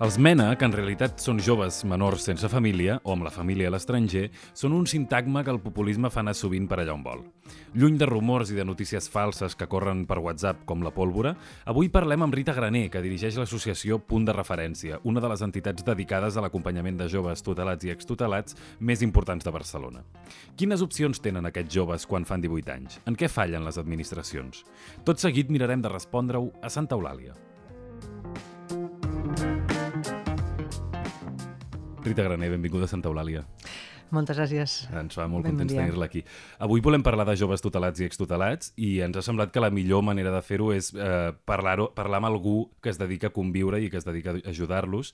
Els MENA, que en realitat són joves menors sense família, o amb la família a l'estranger, són un sintagma que el populisme fa anar sovint per allà on vol. Lluny de rumors i de notícies falses que corren per WhatsApp com la pólvora, avui parlem amb Rita Graner, que dirigeix l'associació Punt de Referència, una de les entitats dedicades a l'acompanyament de joves tutelats i extutelats més importants de Barcelona. Quines opcions tenen aquests joves quan fan 18 anys? En què fallen les administracions? Tot seguit mirarem de respondre-ho a Santa Eulàlia. Rita Graner, benvinguda a Santa Eulàlia. Moltes gràcies. Ens fa molt Ben contents tenir-la aquí. Avui volem parlar de joves tutelats i extutelats i ens ha semblat que la millor manera de fer-ho és eh, parlar, parlar amb algú que es dedica a conviure i que es dedica a ajudar-los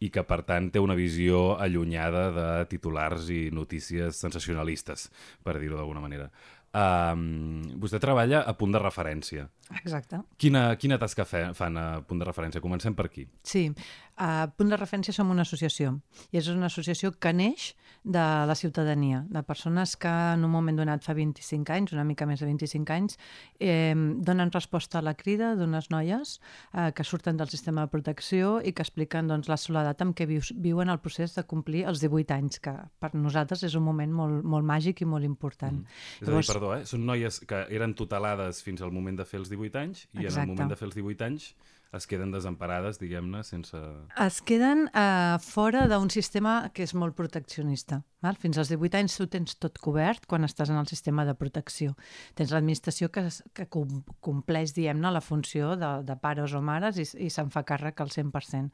i que, per tant, té una visió allunyada de titulars i notícies sensacionalistes, per dir-ho d'alguna manera. Um, vostè treballa a punt de referència. Exacte. Quina, quina tasca fe, fan a punt de referència? Comencem per aquí. Sí, a Punt de Referència som una associació i és una associació que neix de la ciutadania, de persones que en un moment donat fa 25 anys, una mica més de 25 anys, eh, donen resposta a la crida d'unes noies eh, que surten del sistema de protecció i que expliquen doncs, la soledat amb què vius, viuen el procés de complir els 18 anys, que per nosaltres és un moment molt, molt màgic i molt important. Mm. És a dir, perdó, eh? són noies que eren tutelades fins al moment de fer els 18 anys i en Exacte. el moment de fer els 18 anys es queden desemparades, diguem-ne, sense... Es queden eh, fora d'un sistema que és molt proteccionista. Val? Fins als 18 anys tu tens tot cobert quan estàs en el sistema de protecció. Tens l'administració que, que com, compleix, diguem-ne, la funció de, de pares o mares i, i se'n fa càrrec al 100%.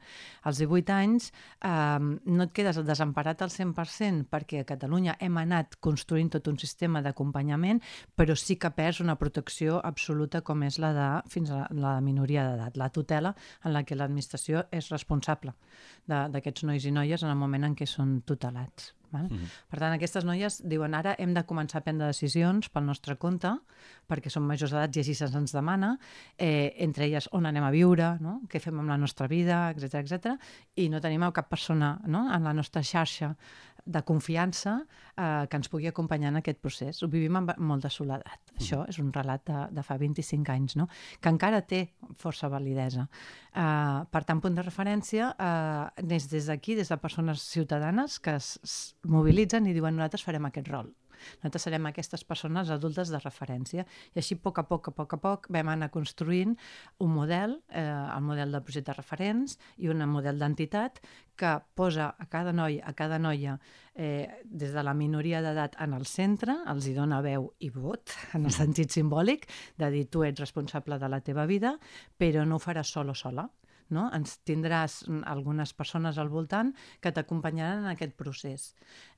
Als 18 anys eh, no et quedes desemparat al 100% perquè a Catalunya hem anat construint tot un sistema d'acompanyament, però sí que perds una protecció absoluta com és la de fins a la, la minoria d'edat, la tutela en la que l'administració és responsable de- d'aquests nois i noies en el moment en què són tutelats. Val? Mm -hmm. Per tant, aquestes noies diuen ara hem de començar a prendre decisions pel nostre compte, perquè som majors d'edat i així se'ns demana, eh, entre elles on anem a viure, no? què fem amb la nostra vida, etc etc. i no tenim cap persona no? en la nostra xarxa de confiança eh, que ens pugui acompanyar en aquest procés. Ho vivim amb molt de soledat. Això és un relat de, de fa 25 anys, no? que encara té força validesa. Uh, per tant, punt de referència uh, neix des d'aquí, des de persones ciutadanes que es, es mobilitzen i diuen nosaltres farem aquest rol. Nosaltres serem aquestes persones adultes de referència. I així, a poc a poc, a poc a poc, vam anar construint un model, eh, el model del projecte de referents i un model d'entitat que posa a cada noi, a cada noia, eh, des de la minoria d'edat en el centre, els hi dona veu i vot, en el sentit simbòlic, de dir tu ets responsable de la teva vida, però no ho faràs sol o sola no? ens tindràs algunes persones al voltant que t'acompanyaran en aquest procés.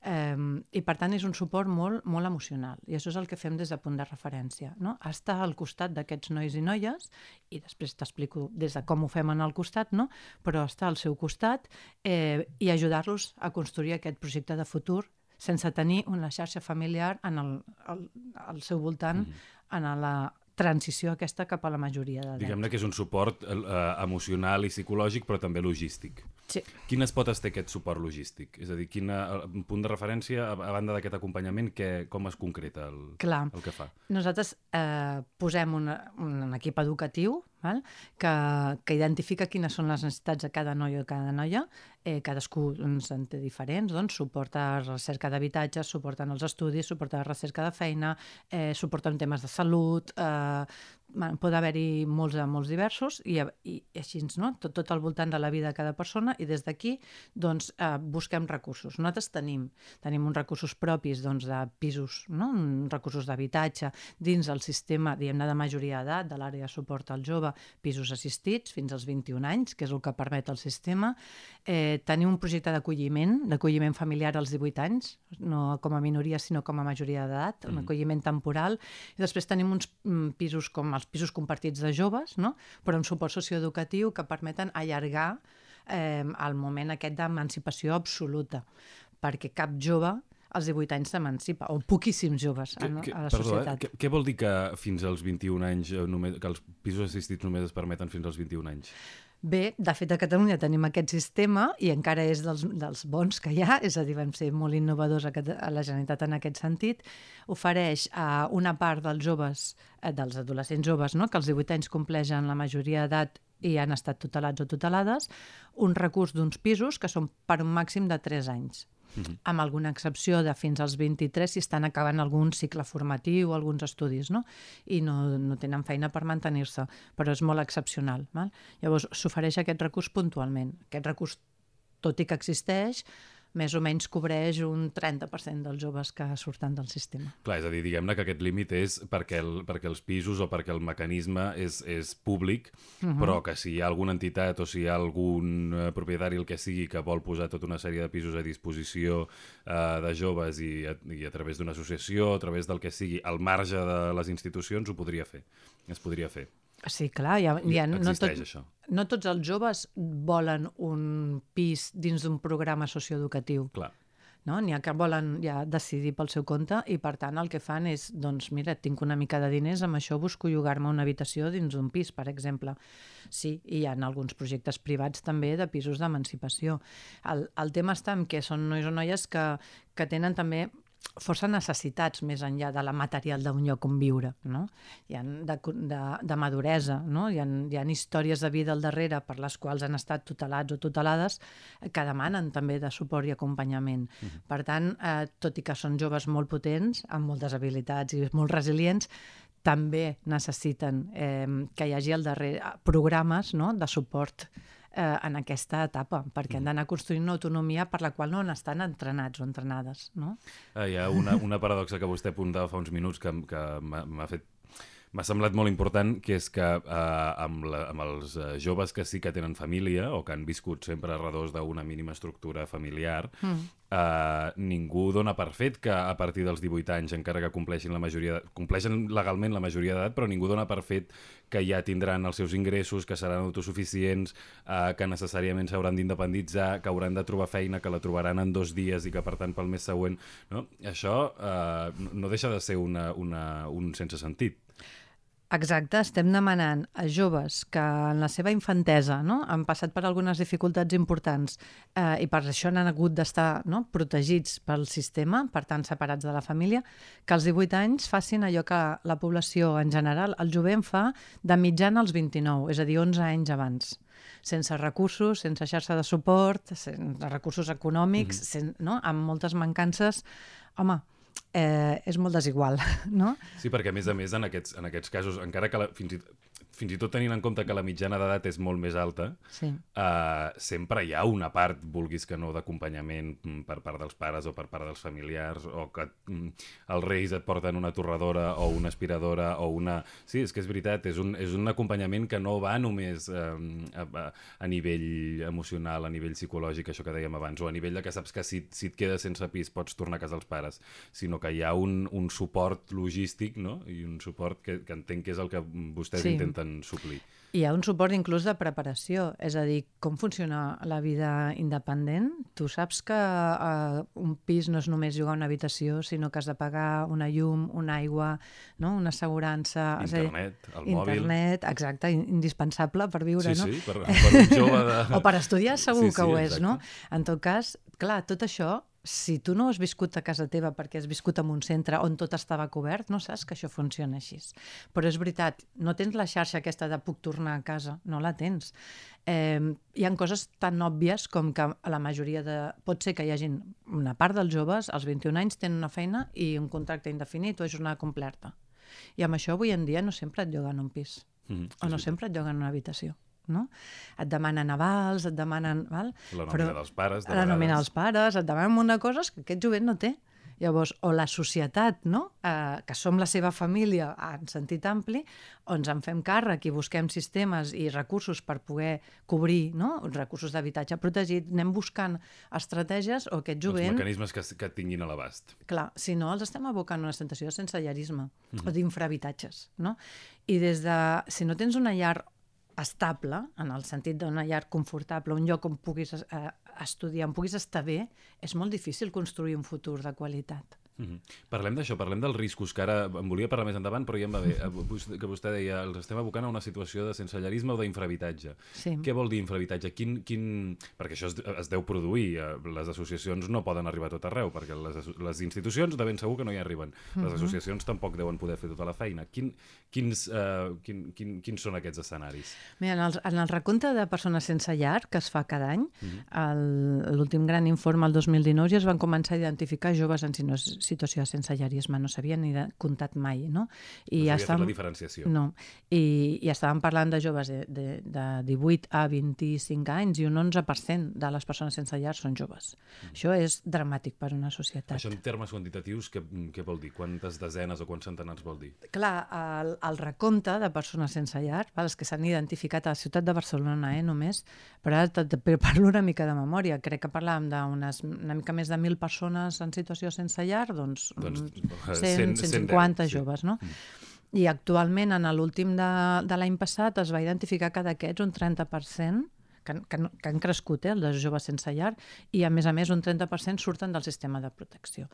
Eh, I per tant és un suport molt, molt emocional i això és el que fem des de punt de referència. No? Estar al costat d'aquests nois i noies i després t'explico des de com ho fem en el costat, no? però estar al seu costat eh, i ajudar-los a construir aquest projecte de futur sense tenir una xarxa familiar en el, el, al seu voltant mm en la transició aquesta cap a la majoria d'edat. Diguem-ne que és un suport eh, emocional i psicològic, però també logístic. Sí. Quines potes té aquest suport logístic? És a dir, quina, un punt de referència, a, a banda d'aquest acompanyament, que, com es concreta el, Clar. el que fa? Nosaltres eh, posem una, un equip educatiu val? Que, que identifica quines són les necessitats de cada noi o cada noia, eh, cadascú doncs, en té diferents, doncs, suporta recerca d'habitatge, suporten els estudis, suporta recerca de feina, eh, suporten temes de salut, eh, bueno, pot haver-hi molts, eh, molts diversos i, i així, no? tot, tot al voltant de la vida de cada persona i des d'aquí doncs, eh, busquem recursos. Nosaltres tenim, tenim uns recursos propis doncs, de pisos, no? uns recursos d'habitatge dins el sistema diguem-ne de majoria d'edat, de l'àrea de suport al jove, pisos assistits fins als 21 anys, que és el que permet el sistema. Eh, tenim un projecte d'acolliment, d'acolliment familiar als 18 anys, no com a minoria sinó com a majoria d'edat, un Mm. acolliment temporal. I després tenim uns mm, pisos com els pisos compartits de joves, no? però amb suport socioeducatiu que permeten allargar eh, el moment aquest d'emancipació absoluta, perquè cap jove als 18 anys s'emancipa, o poquíssims joves a, Que- que- a la perdó, societat. Eh? Què, què vol dir que fins als 21 anys, eh, només, que els pisos assistits només es permeten fins als 21 anys? Bé, de fet, a Catalunya tenim aquest sistema i encara és dels, dels bons que hi ha, és a dir, vam ser molt innovadors a, a la Generalitat en aquest sentit. Ofereix a una part dels joves, eh, dels adolescents joves, no? que als 18 anys compleixen la majoria d'edat i han estat tutelats o tutelades, un recurs d'uns pisos que són per un màxim de 3 anys. Uh -huh. amb alguna excepció de fins als 23 si estan acabant algun cicle formatiu o alguns estudis, no? I no, no tenen feina per mantenir-se, però és molt excepcional. Val? Llavors, s'ofereix aquest recurs puntualment. Aquest recurs, tot i que existeix, més o menys cobreix un 30% dels joves que surten del sistema. Clar, és a dir, diguem-ne que aquest límit és perquè, el, perquè els pisos o perquè el mecanisme és, és públic, uh -huh. però que si hi ha alguna entitat o si hi ha algun eh, propietari, el que sigui, que vol posar tota una sèrie de pisos a disposició eh, de joves i a, i a través d'una associació, a través del que sigui, al marge de les institucions, ho podria fer. Es podria fer. Sí, clar, ja, ja no, tot, això. no tots els joves volen un pis dins d'un programa socioeducatiu. Clar. No? N'hi ha que volen ja decidir pel seu compte i, per tant, el que fan és, doncs, mira, tinc una mica de diners, amb això busco llogar-me una habitació dins d'un pis, per exemple. Sí, i hi ha alguns projectes privats també de pisos d'emancipació. El, el tema està en que són nois o noies que, que tenen també força necessitats més enllà de la material d'un lloc on viure, no? Hi ha de, de, de maduresa, no? Hi ha, hi ha històries de vida al darrere per les quals han estat tutelats o tutelades que demanen també de suport i acompanyament. Uh -huh. Per tant, eh, tot i que són joves molt potents, amb moltes habilitats i molt resilients, també necessiten eh, que hi hagi al darrere programes no? de suport eh, en aquesta etapa, perquè han mm. d'anar construint una autonomia per la qual no estan entrenats o entrenades. No? Eh, hi ha una, una paradoxa que vostè apuntava fa uns minuts que, que m'ha fet m'ha semblat molt important, que és que eh, amb, la, amb els eh, joves que sí que tenen família o que han viscut sempre a redors d'una mínima estructura familiar, mm. eh, ningú dona per fet que a partir dels 18 anys, encara que compleixin la majoria compleixen legalment la majoria d'edat, però ningú dona per fet que ja tindran els seus ingressos, que seran autosuficients, eh, que necessàriament s'hauran d'independitzar, que hauran de trobar feina, que la trobaran en dos dies i que, per tant, pel mes següent... No? Això eh, no deixa de ser una, una, un sense sentit. Exacte, estem demanant a joves que en la seva infantesa no, han passat per algunes dificultats importants eh, i per això han hagut d'estar no, protegits pel sistema, per tant separats de la família, que als 18 anys facin allò que la població en general, el jovent fa de mitjana als 29, és a dir, 11 anys abans sense recursos, sense xarxa de suport, sense recursos econòmics, mm -hmm. sen, no? amb moltes mancances. Home, eh, és molt desigual, no? Sí, perquè a més a més en aquests, en aquests casos, encara que la, fins, i, fins i tot tenint en compte que la mitjana d'edat és molt més alta, sí. eh, sempre hi ha una part, vulguis que no, d'acompanyament mm, per part dels pares o per part dels familiars, o que mm, els reis et porten una torradora o una aspiradora o una... Sí, és que és veritat, és un, és un acompanyament que no va només eh, a, a nivell emocional, a nivell psicològic, això que dèiem abans, o a nivell de que saps que si, si et quedes sense pis pots tornar a casa dels pares, sinó que hi ha un, un suport logístic no? i un suport que, que entenc que és el que vostès sí. intenten poden suplir. Hi ha un suport inclús de preparació, és a dir, com funciona la vida independent. Tu saps que uh, un pis no és només jugar una habitació, sinó que has de pagar una llum, una aigua, no? una assegurança... Internet, dir, el internet, mòbil... Internet, exacte, indispensable per viure, sí, no? Sí, per, per un jove de... o per estudiar segur sí, que sí, ho és, exacte. no? En tot cas, clar, tot això si tu no has viscut a casa teva perquè has viscut en un centre on tot estava cobert, no saps que això funciona així. Però és veritat, no tens la xarxa aquesta de puc tornar a casa, no la tens. Eh, hi han coses tan òbvies com que a la majoria de... Pot ser que hi hagi una part dels joves, als 21 anys, tenen una feina i un contracte indefinit o és una completa. I amb això avui en dia no sempre et lloguen un pis. Mm -hmm, o no sempre et lloguen una habitació no? Et demanen avals, et demanen... Val? La nòmina Però, dels pares, de La vegades. nòmina dels pares, et demanen un munt de coses que aquest jovent no té. Llavors, o la societat, no? eh, que som la seva família en sentit ampli, o ens en fem càrrec i busquem sistemes i recursos per poder cobrir no? recursos d'habitatge protegit, anem buscant estratègies o aquest jovent... Els mecanismes que, que tinguin a l'abast. Clar, si no, els estem abocant una sensació de sensellerisme mm -hmm. o d'infrahabitatges. No? I des de... Si no tens una llar estable, en el sentit d'una llar confortable, un lloc on puguis eh, estudiar, on puguis estar bé, és molt difícil construir un futur de qualitat. Mm -hmm. Parlem d'això, parlem dels riscos, que ara em volia parlar més endavant, però ja em va bé, que vostè deia, els estem abocant a una situació de sensellarisme o d'infrahabitatge. Sí. Què vol dir infrahabitatge? Quin, quin... Perquè això es, es deu produir, eh, les associacions no poden arribar a tot arreu, perquè les, les institucions de ben segur que no hi arriben, les Mhm. associacions tampoc deuen poder fer tota la feina. Quin, quins, uh, quin, quin, quins són aquests escenaris? Mira, en el, en el recompte de persones sense llar, que es fa cada any, Mhm. el- l'últim gran informe, el 2019, ja es van començar a identificar joves en sino- situació de sensellarisme, no s'havien ni comptat mai, no? I no fet la diferenciació. No, i, i estàvem parlant de joves de, de, de 18 a 25 anys i un 11% de les persones sense llar són joves. Això és dramàtic per una societat. Això en termes quantitatius, què, què vol dir? Quantes desenes o quants centenars vol dir? Clar, el, el recompte de persones sense llar, val, els que s'han identificat a la ciutat de Barcelona eh, només, però ara parlo una mica de memòria, crec que parlàvem d'unes una mica més de 1.000 persones en situació sense llar, doncs, Doncs, mm, eh, 100, 100, 150 sí. joves, no? I actualment, en l'últim de, de l'any passat, es va identificar que d'aquests un 30% que, que, que han crescut, eh, de joves sense llar, i a més a més un 30% surten del sistema de protecció.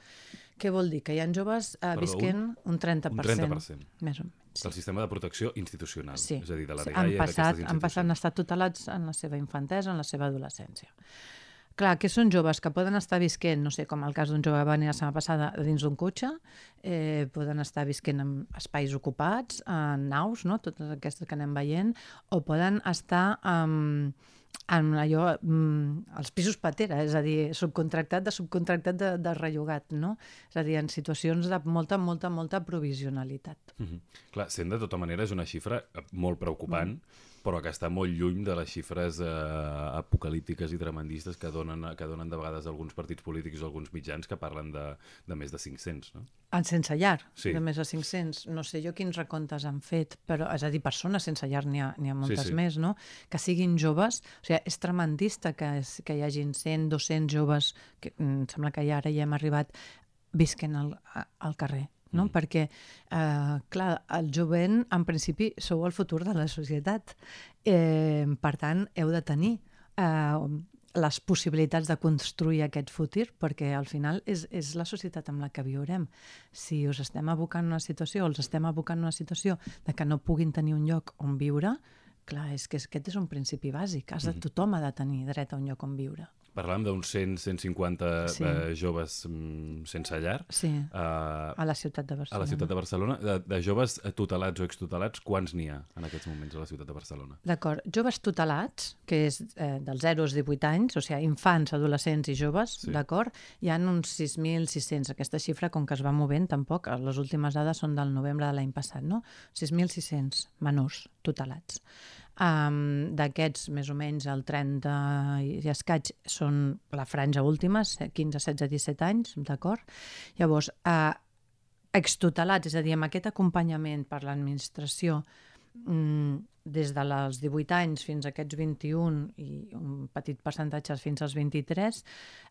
Què vol dir? Que hi ha joves eh, Perdó, visquent un 30%. Un 30%. Més o menys. Del sistema de protecció institucional. Sí. És a dir, de la Sí, han passat, han passat, han estat tutelats en la seva infantesa, en la seva adolescència. Clar, que són joves que poden estar visquent, no sé, com el cas d'un jove que va venir la setmana passada dins d'un cotxe, eh, poden estar visquent en espais ocupats, en naus, no? totes aquestes que anem veient, o poden estar en, en allò, mm, els pisos patera, és a dir, subcontractat de subcontractat de, de rellogat, no? És a dir, en situacions de molta, molta, molta provisionalitat. Mhm. Clar, sent de tota manera és una xifra molt preocupant, Mm. Però que està molt lluny de les xifres eh, apocalíptiques i tremendistes que donen, que donen de vegades alguns partits polítics o alguns mitjans que parlen de, de més de 500, no? En sense llar, Sí. de més de 500. No sé jo quins recomptes han fet, però és a dir, persones sense llar n'hi ha, ha moltes sí. més, no? Que siguin joves, o sigui, és tremendista que, és, que hi hagin 100, 200 joves, que em sembla que ja ara ja hem arribat, visquen al, al carrer. No? Mm. Perquè, eh, clar, el jovent, en principi, sou el futur de la societat. Eh, per tant, heu de tenir eh, les possibilitats de construir aquest futur, perquè al final és, és la societat amb la que viurem. Si us estem abocant una situació, o els estem abocant una situació de que no puguin tenir un lloc on viure, clar, és que aquest és un principi bàsic. Has de, tothom ha de tenir dret a un lloc on viure. Parlàvem d'uns 100, 150 Sí. eh, joves mm, sense llar. Sí, Eh, a la ciutat de a Barcelona. la ciutat de Barcelona, de, de joves tutelats o extutelats, quants n'hi ha en aquests moments a la ciutat de Barcelona? D'acord. Joves tutelats, que és eh, dels 0 als 18 anys, o sigui, infants, adolescents i joves, Sí. d'acord? Hi ha uns 6.600. Aquesta xifra, com que es va movent, tampoc, les últimes dades són del novembre de l'any passat, no? 6.600 menors tutelats. Um, D'aquests, més o menys, el 30 i escaig són la franja última, 15, 16, 17 anys, d'acord? Llavors, eh, extutelats, és a dir, amb aquest acompanyament per l'administració, mm, des de les 18 anys fins a aquests 21 i un petit percentatge fins als 23,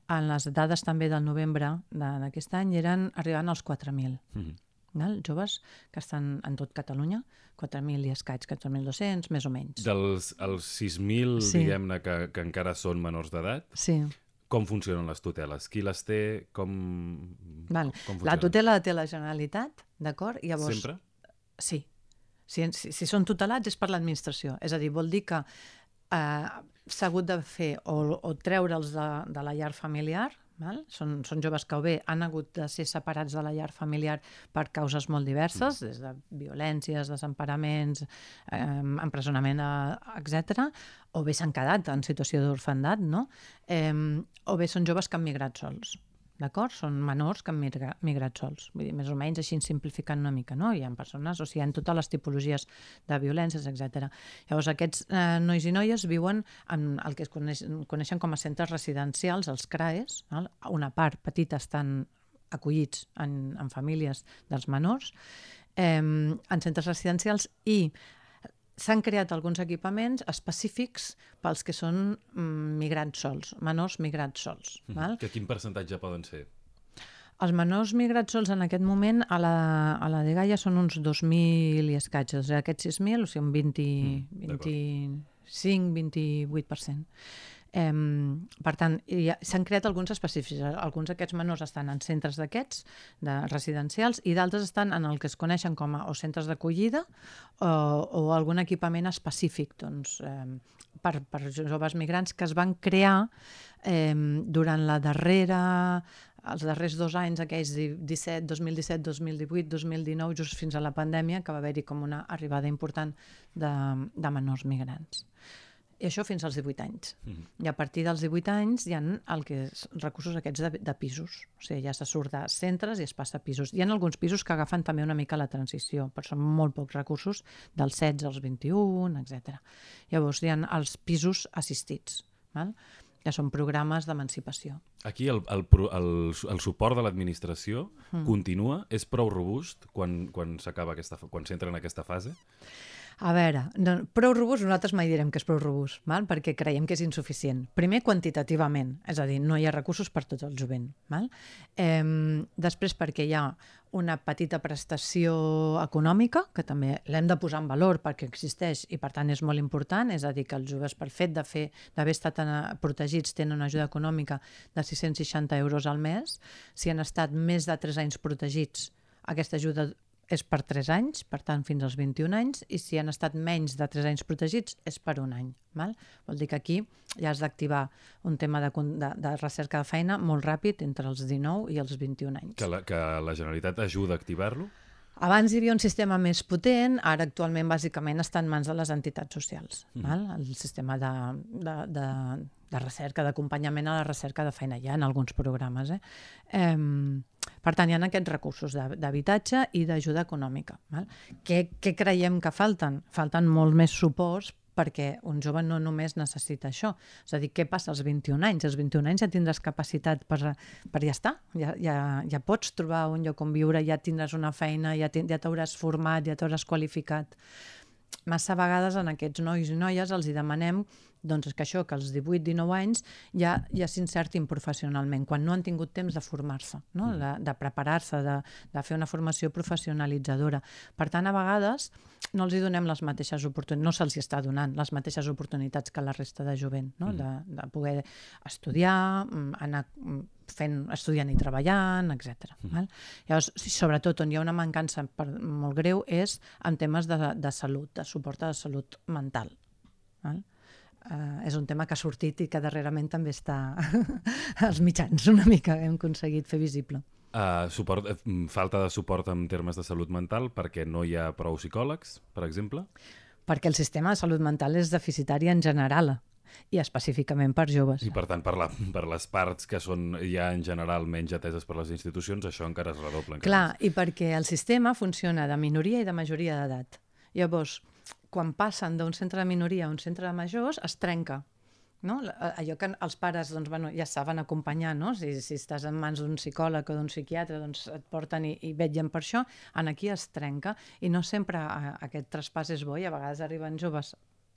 en les dades també del novembre d'aquest any eren arribant als 4.000 Mhm. Val? joves que estan en tot Catalunya, 4.000 i escaig, 4.200, més o menys. Dels els 6.000, Sí. diguem-ne, que, que encara són menors d'edat, Sí. com funcionen les tuteles? Qui les té? Com, Val. com La funcionen? tutela la té la Generalitat, d'acord? Llavors, Sempre? Sí. Si, si, si són tutelats és per l'administració. És a dir, vol dir que eh, s'ha hagut de fer o, o treure'ls de, de la llar familiar, val? Són, són joves que o bé han hagut de ser separats de la llar familiar per causes molt diverses, des de violències, desemparaments, eh, empresonament, eh, etc. o bé s'han quedat en situació d'orfandat, no? Eh, o bé són joves que han migrat sols. D'acord? Són menors que han migra, migrat sols. Vull dir, més o menys així simplificant una mica, no? Hi ha persones, o sigui, hi ha totes les tipologies de violències, etc. Llavors, aquests eh, nois i noies viuen en el que es coneix, coneixen com a centres residencials, els CRAES. Val? Una part petita estan acollits en, en famílies dels menors, eh, en centres residencials i s'han creat alguns equipaments específics pels que són mm, migrants sols, menors migrats sols. Mhm. Val? Que quin percentatge poden ser? Els menors migrats sols en aquest moment a la, a la Dgaia són uns 2.000 i escaig. O sigui, aquests 6.000, o sigui, un 20, Mm, d'acord. 25-28%. Eh, per tant, s'han creat alguns específics. Alguns d'aquests menors estan en centres d'aquests, de residencials, i d'altres estan en el que es coneixen com a o centres d'acollida o, o algun equipament específic doncs, eh, per, per joves migrants que es van crear eh, durant la darrera els darrers dos anys, aquells di- 17, 2017, 2018, 2019, just fins a la pandèmia, que va haver-hi com una arribada important de, de menors migrants. I això fins als 18 anys. Mhm. I a partir dels 18 anys hi ha el que és recursos aquests de, de pisos. O sigui, ja se surt de centres i es passa a pisos. Hi ha alguns pisos que agafen també una mica la transició, però són molt pocs recursos, dels 16 als 21, etc. Llavors hi ha els pisos assistits, val? que són programes d'emancipació. Aquí el, el, el, el suport de l'administració Mm. continua? És prou robust quan, quan s'acaba aquesta, quan s'entra en aquesta fase? A veure, no, prou robust nosaltres mai direm que és prou robust, val? perquè creiem que és insuficient. Primer, quantitativament, és a dir, no hi ha recursos per tot el jovent. Val? Eh, després, perquè hi ha una petita prestació econòmica, que també l'hem de posar en valor perquè existeix i per tant és molt important, és a dir, que els joves per fet de fer d'haver estat protegits tenen una ajuda econòmica de 660 euros al mes. Si han estat més de 3 anys protegits, aquesta ajuda és per 3 anys, per tant fins als 21 anys, i si han estat menys de 3 anys protegits és per un any. Val? Vol dir que aquí ja has d'activar un tema de, de, de recerca de feina molt ràpid entre els 19 i els 21 anys. Que la, que la Generalitat ajuda a activar-lo? Abans hi havia un sistema més potent, ara actualment bàsicament està en mans de les entitats socials. Mm. Val? El sistema de, de, de, de recerca, d'acompanyament a la recerca de feina. Hi ha en alguns programes. Eh? Eh, per tant, hi ha aquests recursos d'ha- d'habitatge i d'ajuda econòmica. Val? Què, què creiem que falten? Falten molt més suports perquè un jove no només necessita això. És a dir, què passa als 21 anys? Als 21 anys ja tindràs capacitat per, per ja estar, ja, ja, ja pots trobar un lloc on viure, ja tindràs una feina, ja tin- ja t'hauràs format, ja t'hauràs qualificat. Massa vegades en aquests nois i noies els hi demanem doncs que això, que als 18-19 anys ja, ja s'insertin professionalment, quan no han tingut temps de formar-se, no? de, de preparar-se, de, de fer una formació professionalitzadora. Per tant, a vegades no els hi donem les mateixes oportunitats, no se'ls està donant les mateixes oportunitats que la resta de jovent, no? de, de poder estudiar, mm, anar mm, fent, estudiant i treballant, etc. Val? Llavors, sobretot on hi ha una mancança per, molt greu és en temes de, de salut, de suport a la salut mental. Val? Uh, és un tema que ha sortit i que darrerament també està als mitjans una mica hem aconseguit fer visible. Uh, suport, eh, mm, falta de suport en termes de salut mental perquè no hi ha prou psicòlegs, per exemple? Perquè el sistema de salut mental és deficitari en general i específicament per joves. I per tant, per, la, per les parts que són ja en general menys ateses per les institucions, això encara es redobla. Encara Clar, més. i perquè el sistema funciona de minoria i de majoria d'edat. Llavors, quan passen d'un centre de minoria a un centre de majors, es trenca. No? Allò que els pares doncs, bueno, ja saben acompanyar, no? si, si estàs en mans d'un psicòleg o d'un psiquiatre, doncs et porten i, i vetllen per això, en aquí es trenca i no sempre a, aquest traspàs és bo i a vegades arriben joves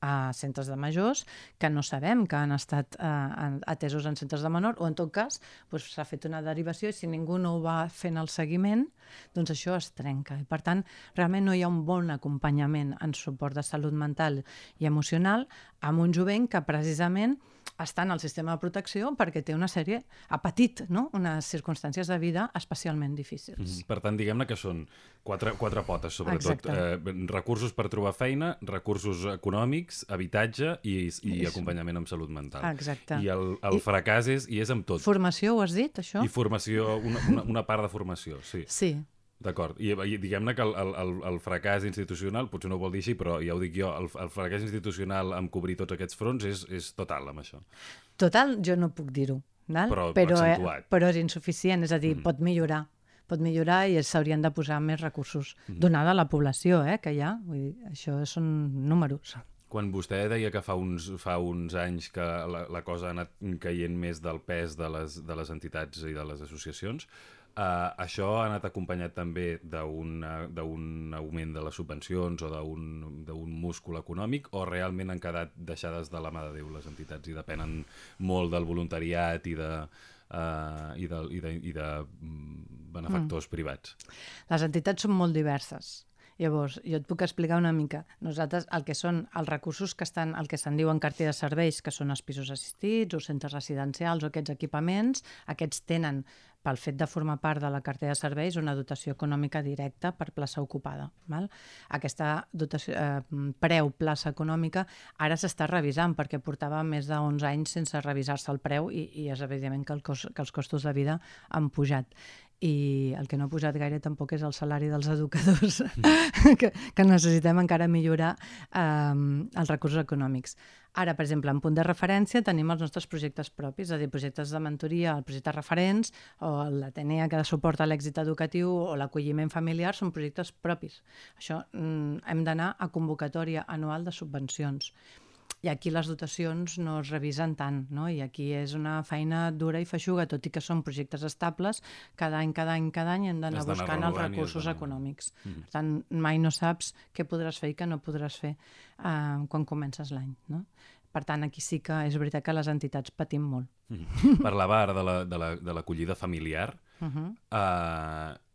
a centres de majors que no sabem que han estat eh, atesos en centres de menor o en tot cas doncs, s'ha fet una derivació i si ningú no ho va fent el seguiment doncs això es trenca. I per tant realment no hi ha un bon acompanyament en suport de salut mental i emocional amb un jovent que precisament està en el sistema de protecció perquè té una sèrie, ha patit no? unes circumstàncies de vida especialment difícils. Mhm. Per tant, diguem-ne que són quatre, quatre potes, sobretot. Exacte. Eh, recursos per trobar feina, recursos econòmics, habitatge i, i acompanyament amb salut mental. Exacte. I el, el I- fracàs és, i és amb tot. Formació, ho has dit, això? I formació, una, una, una part de formació, sí. Sí, D'acord. I, i diguem-ne que el, el, el, fracàs institucional, potser no ho vol dir així, però ja ho dic jo, el, el fracàs institucional amb cobrir tots aquests fronts és, és total amb això. Total, jo no puc dir-ho? Però però, eh, però és insuficient, és a dir, mm. pot millorar pot millorar i s'haurien de posar més recursos, mm. donada la població eh, que hi ha. Vull dir, això són números. Quan vostè deia que fa uns, fa uns anys que la, la cosa ha anat caient més del pes de les, de les entitats i de les associacions, Uh, això ha anat acompanyat també d'un d'un augment de les subvencions o d'un múscul econòmic o realment han quedat deixades de la mà de Déu les entitats i depenen molt del voluntariat i de, uh, i de, i de, i de mm, benefactors mm. privats? Les entitats són molt diverses Llavors, jo et puc explicar una mica. Nosaltres, el que són els recursos que estan, el que se'n diuen cartera de serveis, que són els pisos assistits o centres residencials o aquests equipaments, aquests tenen pel fet de formar part de la cartera de serveis una dotació econòmica directa per plaça ocupada. Val? Aquesta dotació, eh, preu plaça econòmica ara s'està revisant perquè portava més de 11 anys sense revisar-se el preu i, i és evident que, el cos, que els costos de vida han pujat i el que no ha pujat gaire tampoc és el salari dels educadors, mm. que, que necessitem encara millorar eh, els recursos econòmics. Ara, per exemple, en punt de referència tenim els nostres projectes propis, és a dir, projectes de mentoria, el projecte referents, o l'Atenea que suporta l'èxit educatiu, o l'acolliment familiar, són projectes propis. Això mm, hem d'anar a convocatòria anual de subvencions i aquí les dotacions no es revisen tant, no? i aquí és una feina dura i feixuga, tot i que són projectes estables, cada any, cada any, cada any hem d'anar buscant els recursos econòmics. Mm -hmm. Per tant, mai no saps què podràs fer i què no podràs fer uh, quan comences l'any. No? Per tant, aquí sí que és veritat que les entitats patim molt. Mm -hmm. Parlava ara de l'acollida la, de familiar. Uh -huh. uh,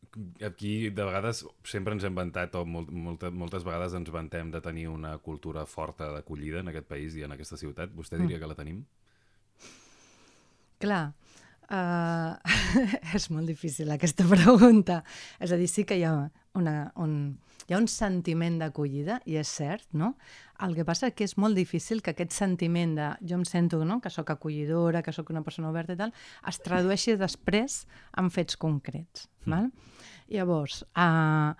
aquí de vegades sempre ens hem vantat o molt, molta, moltes vegades ens vantem de tenir una cultura forta d'acollida en aquest país i en aquesta ciutat. Vostè diria mm. que la tenim? Clar, uh, és molt difícil aquesta pregunta. És a dir, sí que hi ha, una, un, hi ha un sentiment d'acollida, i és cert, no? El que passa que és molt difícil que aquest sentiment de jo em sento no? que sóc acollidora, que sóc una persona oberta i tal, es tradueixi després en fets concrets. Mm. Val? Llavors, uh,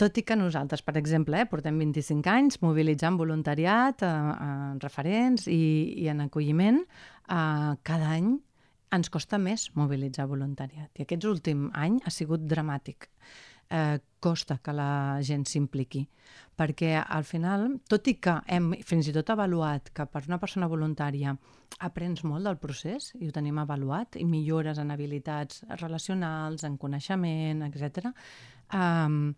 tot i que nosaltres, per exemple, eh, portem 25 anys mobilitzant voluntariat, uh, uh, referents i, i en acolliment, uh, cada any ens costa més mobilitzar voluntariat. I aquest últim any ha sigut dramàtic. Eh, costa que la gent s'impliqui, perquè al final, tot i que hem fins i tot avaluat que per una persona voluntària aprens molt del procés, i ho tenim avaluat, i millores en habilitats relacionals, en coneixement, etc. Um,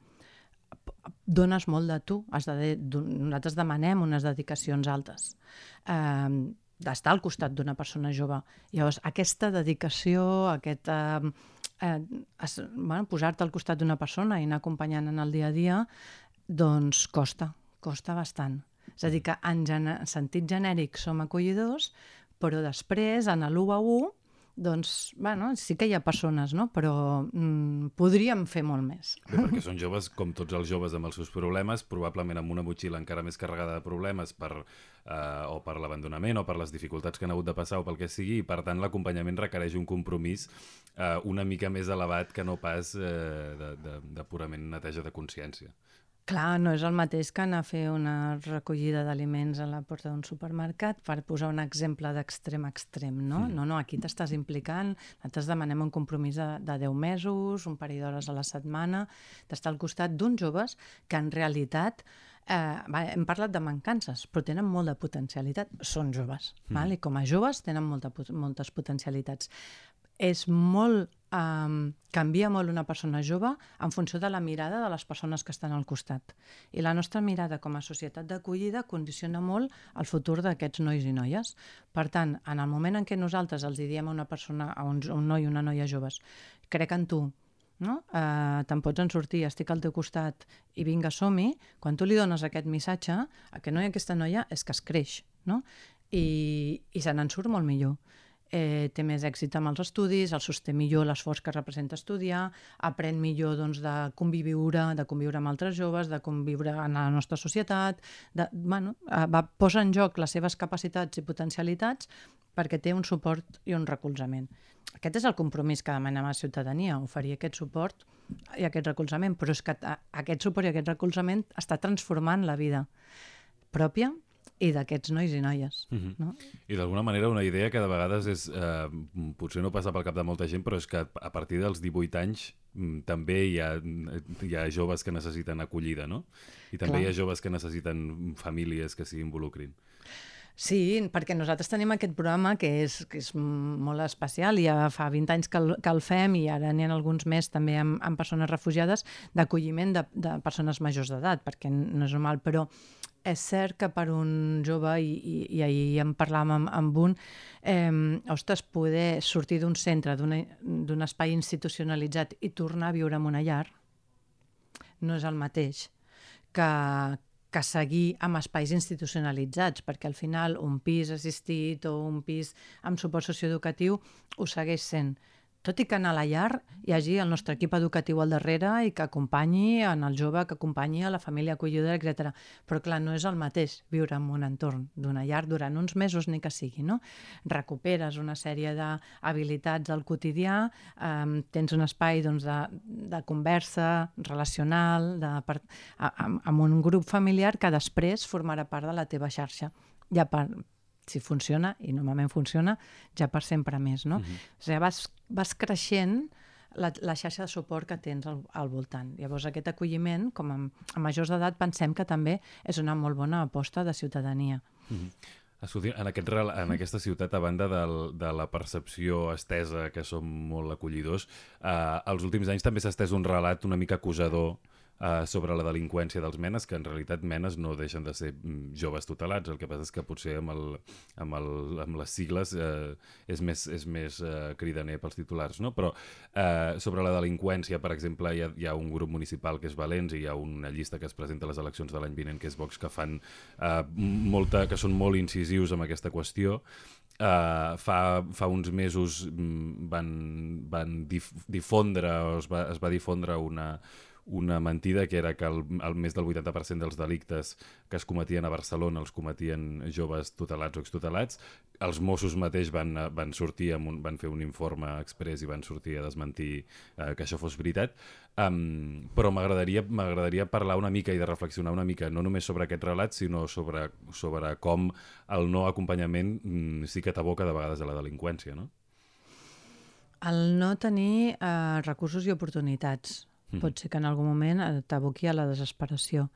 dones molt de tu. Has de, nosaltres demanem unes dedicacions altes. Um, d'estar al costat d'una persona jove. Llavors, aquesta dedicació, aquest, uh, eh, bueno, posar-te al costat d'una persona i anar acompanyant en el dia a dia, doncs costa, costa bastant. És a dir, que en sentit genèric som acollidors, però després, en l'1 a 1, doncs, bueno, sí que hi ha persones, no? però mm, podríem fer molt més. Bé, perquè són joves, com tots els joves amb els seus problemes, probablement amb una motxilla encara més carregada de problemes per, eh, o per l'abandonament o per les dificultats que han hagut de passar o pel que sigui, i per tant l'acompanyament requereix un compromís eh, una mica més elevat que no pas eh, de, de, de purament neteja de consciència. Clar, no és el mateix que anar a fer una recollida d'aliments a la porta d'un supermercat, per posar un exemple d'extrem a extrem, no? Mm. No, no, aquí t'estàs implicant, nosaltres demanem un compromís de, de 10 mesos, un parell d'hores a la setmana, d'estar al costat d'uns joves que en realitat eh, va, hem parlat de mancances, però tenen molt de potencialitat. Són joves, mm. val? i com a joves tenen molta, moltes potencialitats és molt... Um, canvia molt una persona jove en funció de la mirada de les persones que estan al costat. I la nostra mirada com a societat d'acollida condiciona molt el futur d'aquests nois i noies. Per tant, en el moment en què nosaltres els diem a una persona, a un, a un noi i una noia joves, crec en tu, no? Uh, te'n pots en sortir, estic al teu costat i vinga, som-hi, quan tu li dones aquest missatge, aquest noi i aquesta noia és que es creix, no? I, i se n'en surt molt millor eh, té més èxit amb els estudis, el sosté millor l'esforç que representa estudiar, aprèn millor doncs, de conviure, de conviure amb altres joves, de conviure en la nostra societat, de, bueno, eh, va, posa en joc les seves capacitats i potencialitats perquè té un suport i un recolzament. Aquest és el compromís que demanem a la ciutadania, oferir aquest suport i aquest recolzament, però és que aquest suport i aquest recolzament està transformant la vida pròpia i d'aquests nois i noies. Mm -hmm. no? I d'alguna manera una idea que de vegades és, eh, potser no passa pel cap de molta gent, però és que a partir dels 18 anys mm, també hi ha, hi ha joves que necessiten acollida, no? I també Clar. hi ha joves que necessiten famílies que s'hi involucrin. Sí, perquè nosaltres tenim aquest programa que és, que és molt especial, ja fa 20 anys que el, que el fem i ara n'hi ha alguns més també amb, amb persones refugiades d'acolliment de, de persones majors d'edat, perquè no és normal, però és cert que per un jove, i, i, i ahir en parlàvem amb, amb un, eh, ostres, poder sortir d'un centre, d'un espai institucionalitzat i tornar a viure en una llar, no és el mateix que, que seguir amb espais institucionalitzats, perquè al final un pis assistit o un pis amb suport socioeducatiu ho segueix sent tot i que en la llar hi hagi el nostre equip educatiu al darrere i que acompanyi en el jove, que acompanyi a la família acollidora, etc. Però clar, no és el mateix viure en un entorn d'una llar durant uns mesos ni que sigui, no? Recuperes una sèrie d'habilitats del quotidià, eh, tens un espai doncs, de, de conversa relacional, de, per, a, amb un grup familiar que després formarà part de la teva xarxa ja per, si funciona, i normalment funciona, ja per sempre més, no? Uh -huh. O sigui, vas, vas creixent la, la xarxa de suport que tens al, al voltant. Llavors, aquest acolliment, com a, a majors d'edat, pensem que també és una molt bona aposta de ciutadania. Uh -huh. En, aquest, en aquesta ciutat, a banda del, de la percepció estesa que som molt acollidors, eh, als últims anys també s'ha estès un relat una mica acusador uh, sobre la delinqüència dels menes, que en realitat menes no deixen de ser mm, joves tutelats, el que passa és que potser amb, el, amb, el, amb les sigles uh, és més, és més uh, cridaner pels titulars, no? Però uh, sobre la delinqüència, per exemple, hi ha, hi ha un grup municipal que és Valents i hi ha una llista que es presenta a les eleccions de l'any vinent que és Vox, que fan uh, molta, que són molt incisius amb aquesta qüestió Uh, fa, fa uns mesos mm, van, van dif difondre, o es va, es va difondre una, una mentida que era que el, el més del 80% dels delictes que es cometien a Barcelona els cometien joves tutelats o extutelats. Els Mossos mateix van, van sortir, amb un, van fer un informe express i van sortir a desmentir eh, que això fos veritat. Um, però m'agradaria parlar una mica i de reflexionar una mica, no només sobre aquest relat, sinó sobre, sobre com el no acompanyament mm, sí que t'aboca de vegades a la delinqüència, no? El no tenir eh, recursos i oportunitats Mm. Pot ser que en algun moment t'aboqui a la desesperació.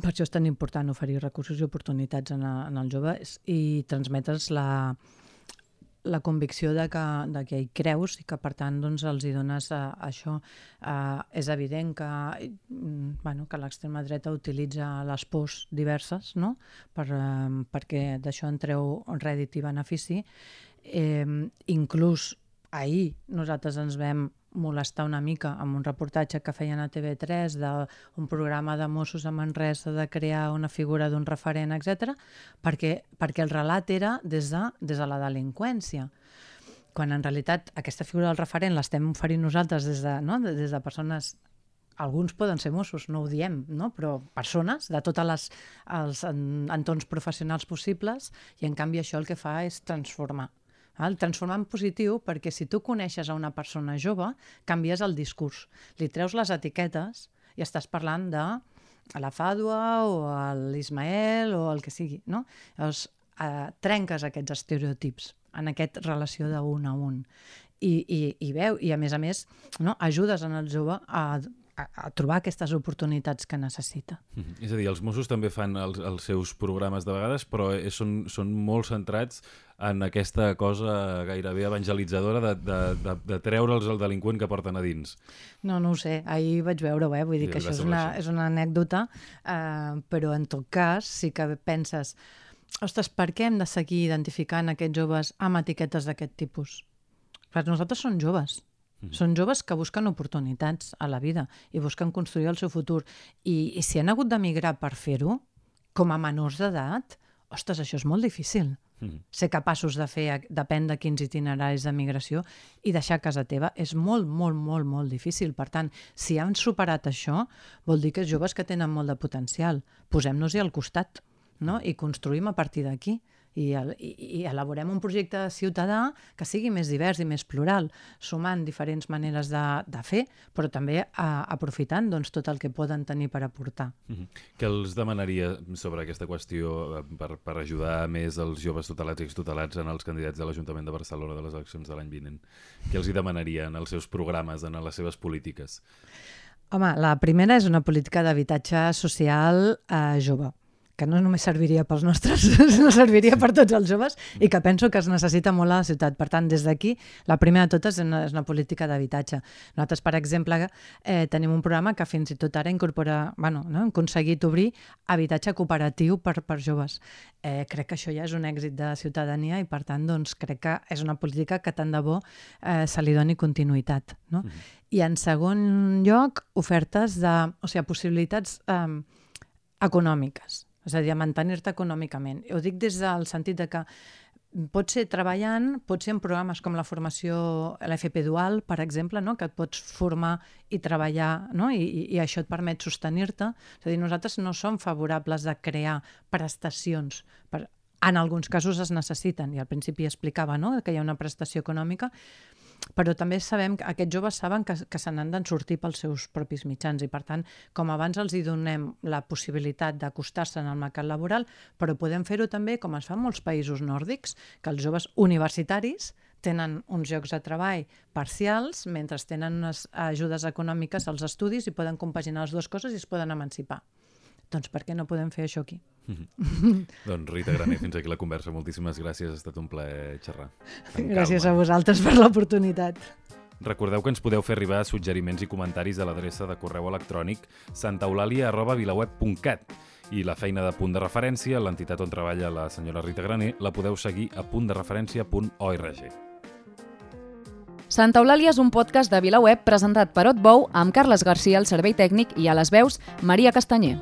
Per això és tan important oferir recursos i oportunitats en, a, en el jove i transmetre's la, la convicció de que, de que hi creus i que per tant doncs, els hi dones a, a això. Uh, és evident que, bueno, que l'extrema dreta utilitza les pors diverses no? per, uh, perquè d'això en treu rèdit i benefici. Eh, inclús ahir nosaltres ens vam molestar una mica amb un reportatge que feien a TV3 d'un programa de Mossos a Manresa de crear una figura d'un referent, etc, perquè, perquè el relat era des de, des de la delinqüència quan en realitat aquesta figura del referent l'estem oferint nosaltres des de, no? des de persones alguns poden ser Mossos, no ho diem, no? però persones de tots els entorns professionals possibles i en canvi això el que fa és transformar el transformar en positiu perquè si tu coneixes a una persona jove, canvies el discurs. Li treus les etiquetes i estàs parlant de a la Fàdua o l'Ismael o el que sigui, no? Llavors, eh, trenques aquests estereotips en aquesta relació d'un a un. I, i, i veu, i a més a més, no, ajudes en el jove a a, a trobar aquestes oportunitats que necessita. Mm -hmm. És a dir, els Mossos també fan els, els seus programes de vegades, però és, són, són molt centrats en aquesta cosa gairebé evangelitzadora de, de, de, de treure'ls el delinqüent que porten a dins. No, no ho sé, ahir vaig veure-ho, eh? vull dir I que això és una, és una anècdota, eh, però en tot cas sí que penses ostres, per què hem de seguir identificant aquests joves amb etiquetes d'aquest tipus? Per nosaltres són joves, -hmm. Són joves que busquen oportunitats a la vida i busquen construir el seu futur. I, i si han hagut d'emigrar per fer-ho, com a menors d'edat, ostres, això és molt difícil. Mm. Ser capaços de fer, depèn de quins itineraris de migració, i deixar casa teva és molt, molt, molt, molt difícil. Per tant, si han superat això, vol dir que joves que tenen molt de potencial. Posem-nos-hi al costat no? i construïm a partir d'aquí i, el, i, i elaborem un projecte ciutadà que sigui més divers i més plural, sumant diferents maneres de, de fer, però també a, aprofitant doncs, tot el que poden tenir per aportar. Mm -hmm. Què els demanaria sobre aquesta qüestió eh, per, per ajudar més els joves tutelats i extutelats en els candidats de l'Ajuntament de Barcelona de les eleccions de l'any vinent? Què els hi demanaria en els seus programes, en les seves polítiques? Home, la primera és una política d'habitatge social eh, jove que no només serviria pels nostres, no serviria per tots els joves i que penso que es necessita molt a la ciutat. Per tant, des d'aquí, la primera de totes és una, és una política d'habitatge. Nosaltres, per exemple, eh, tenim un programa que fins i tot ara incorpora, bueno, no? hem aconseguit obrir habitatge cooperatiu per, per joves. Eh, crec que això ja és un èxit de ciutadania i, per tant, doncs, crec que és una política que tant de bo eh, se li doni continuïtat. No? Mm -hmm. I en segon lloc, ofertes de, o sigui, possibilitats eh, econòmiques és a dir, mantenir-te econòmicament. Ho dic des del sentit de que pot ser treballant, pot ser en programes com la formació, l'FP Dual, per exemple, no? que et pots formar i treballar, no? I, i, i això et permet sostenir-te. És a dir, nosaltres no som favorables de crear prestacions. Per, en alguns casos es necessiten, i al principi explicava no? que hi ha una prestació econòmica, però també sabem que aquests joves saben que, que se n'han d'en sortir pels seus propis mitjans i per tant, com abans els hi donem la possibilitat d'acostar-se en el mercat laboral, però podem fer-ho també com es fa en molts països nòrdics, que els joves universitaris tenen uns llocs de treball parcials mentre tenen unes ajudes econòmiques als estudis i poden compaginar les dues coses i es poden emancipar. Doncs per què no podem fer això aquí? Mm -hmm. doncs Rita Graner, fins aquí la conversa. Moltíssimes gràcies, ha estat un plaer xerrar. Gràcies calma. a vosaltres per l'oportunitat. Recordeu que ens podeu fer arribar suggeriments i comentaris a l'adreça de correu electrònic santaulalia.vilaweb.cat i la feina de punt de referència, l'entitat on treballa la senyora Rita Graner, la podeu seguir a puntdereferència.org. Santa Eulàlia és un podcast de VilaWeb presentat per Otbou amb Carles Garcia al servei tècnic i a les veus Maria Castanyer.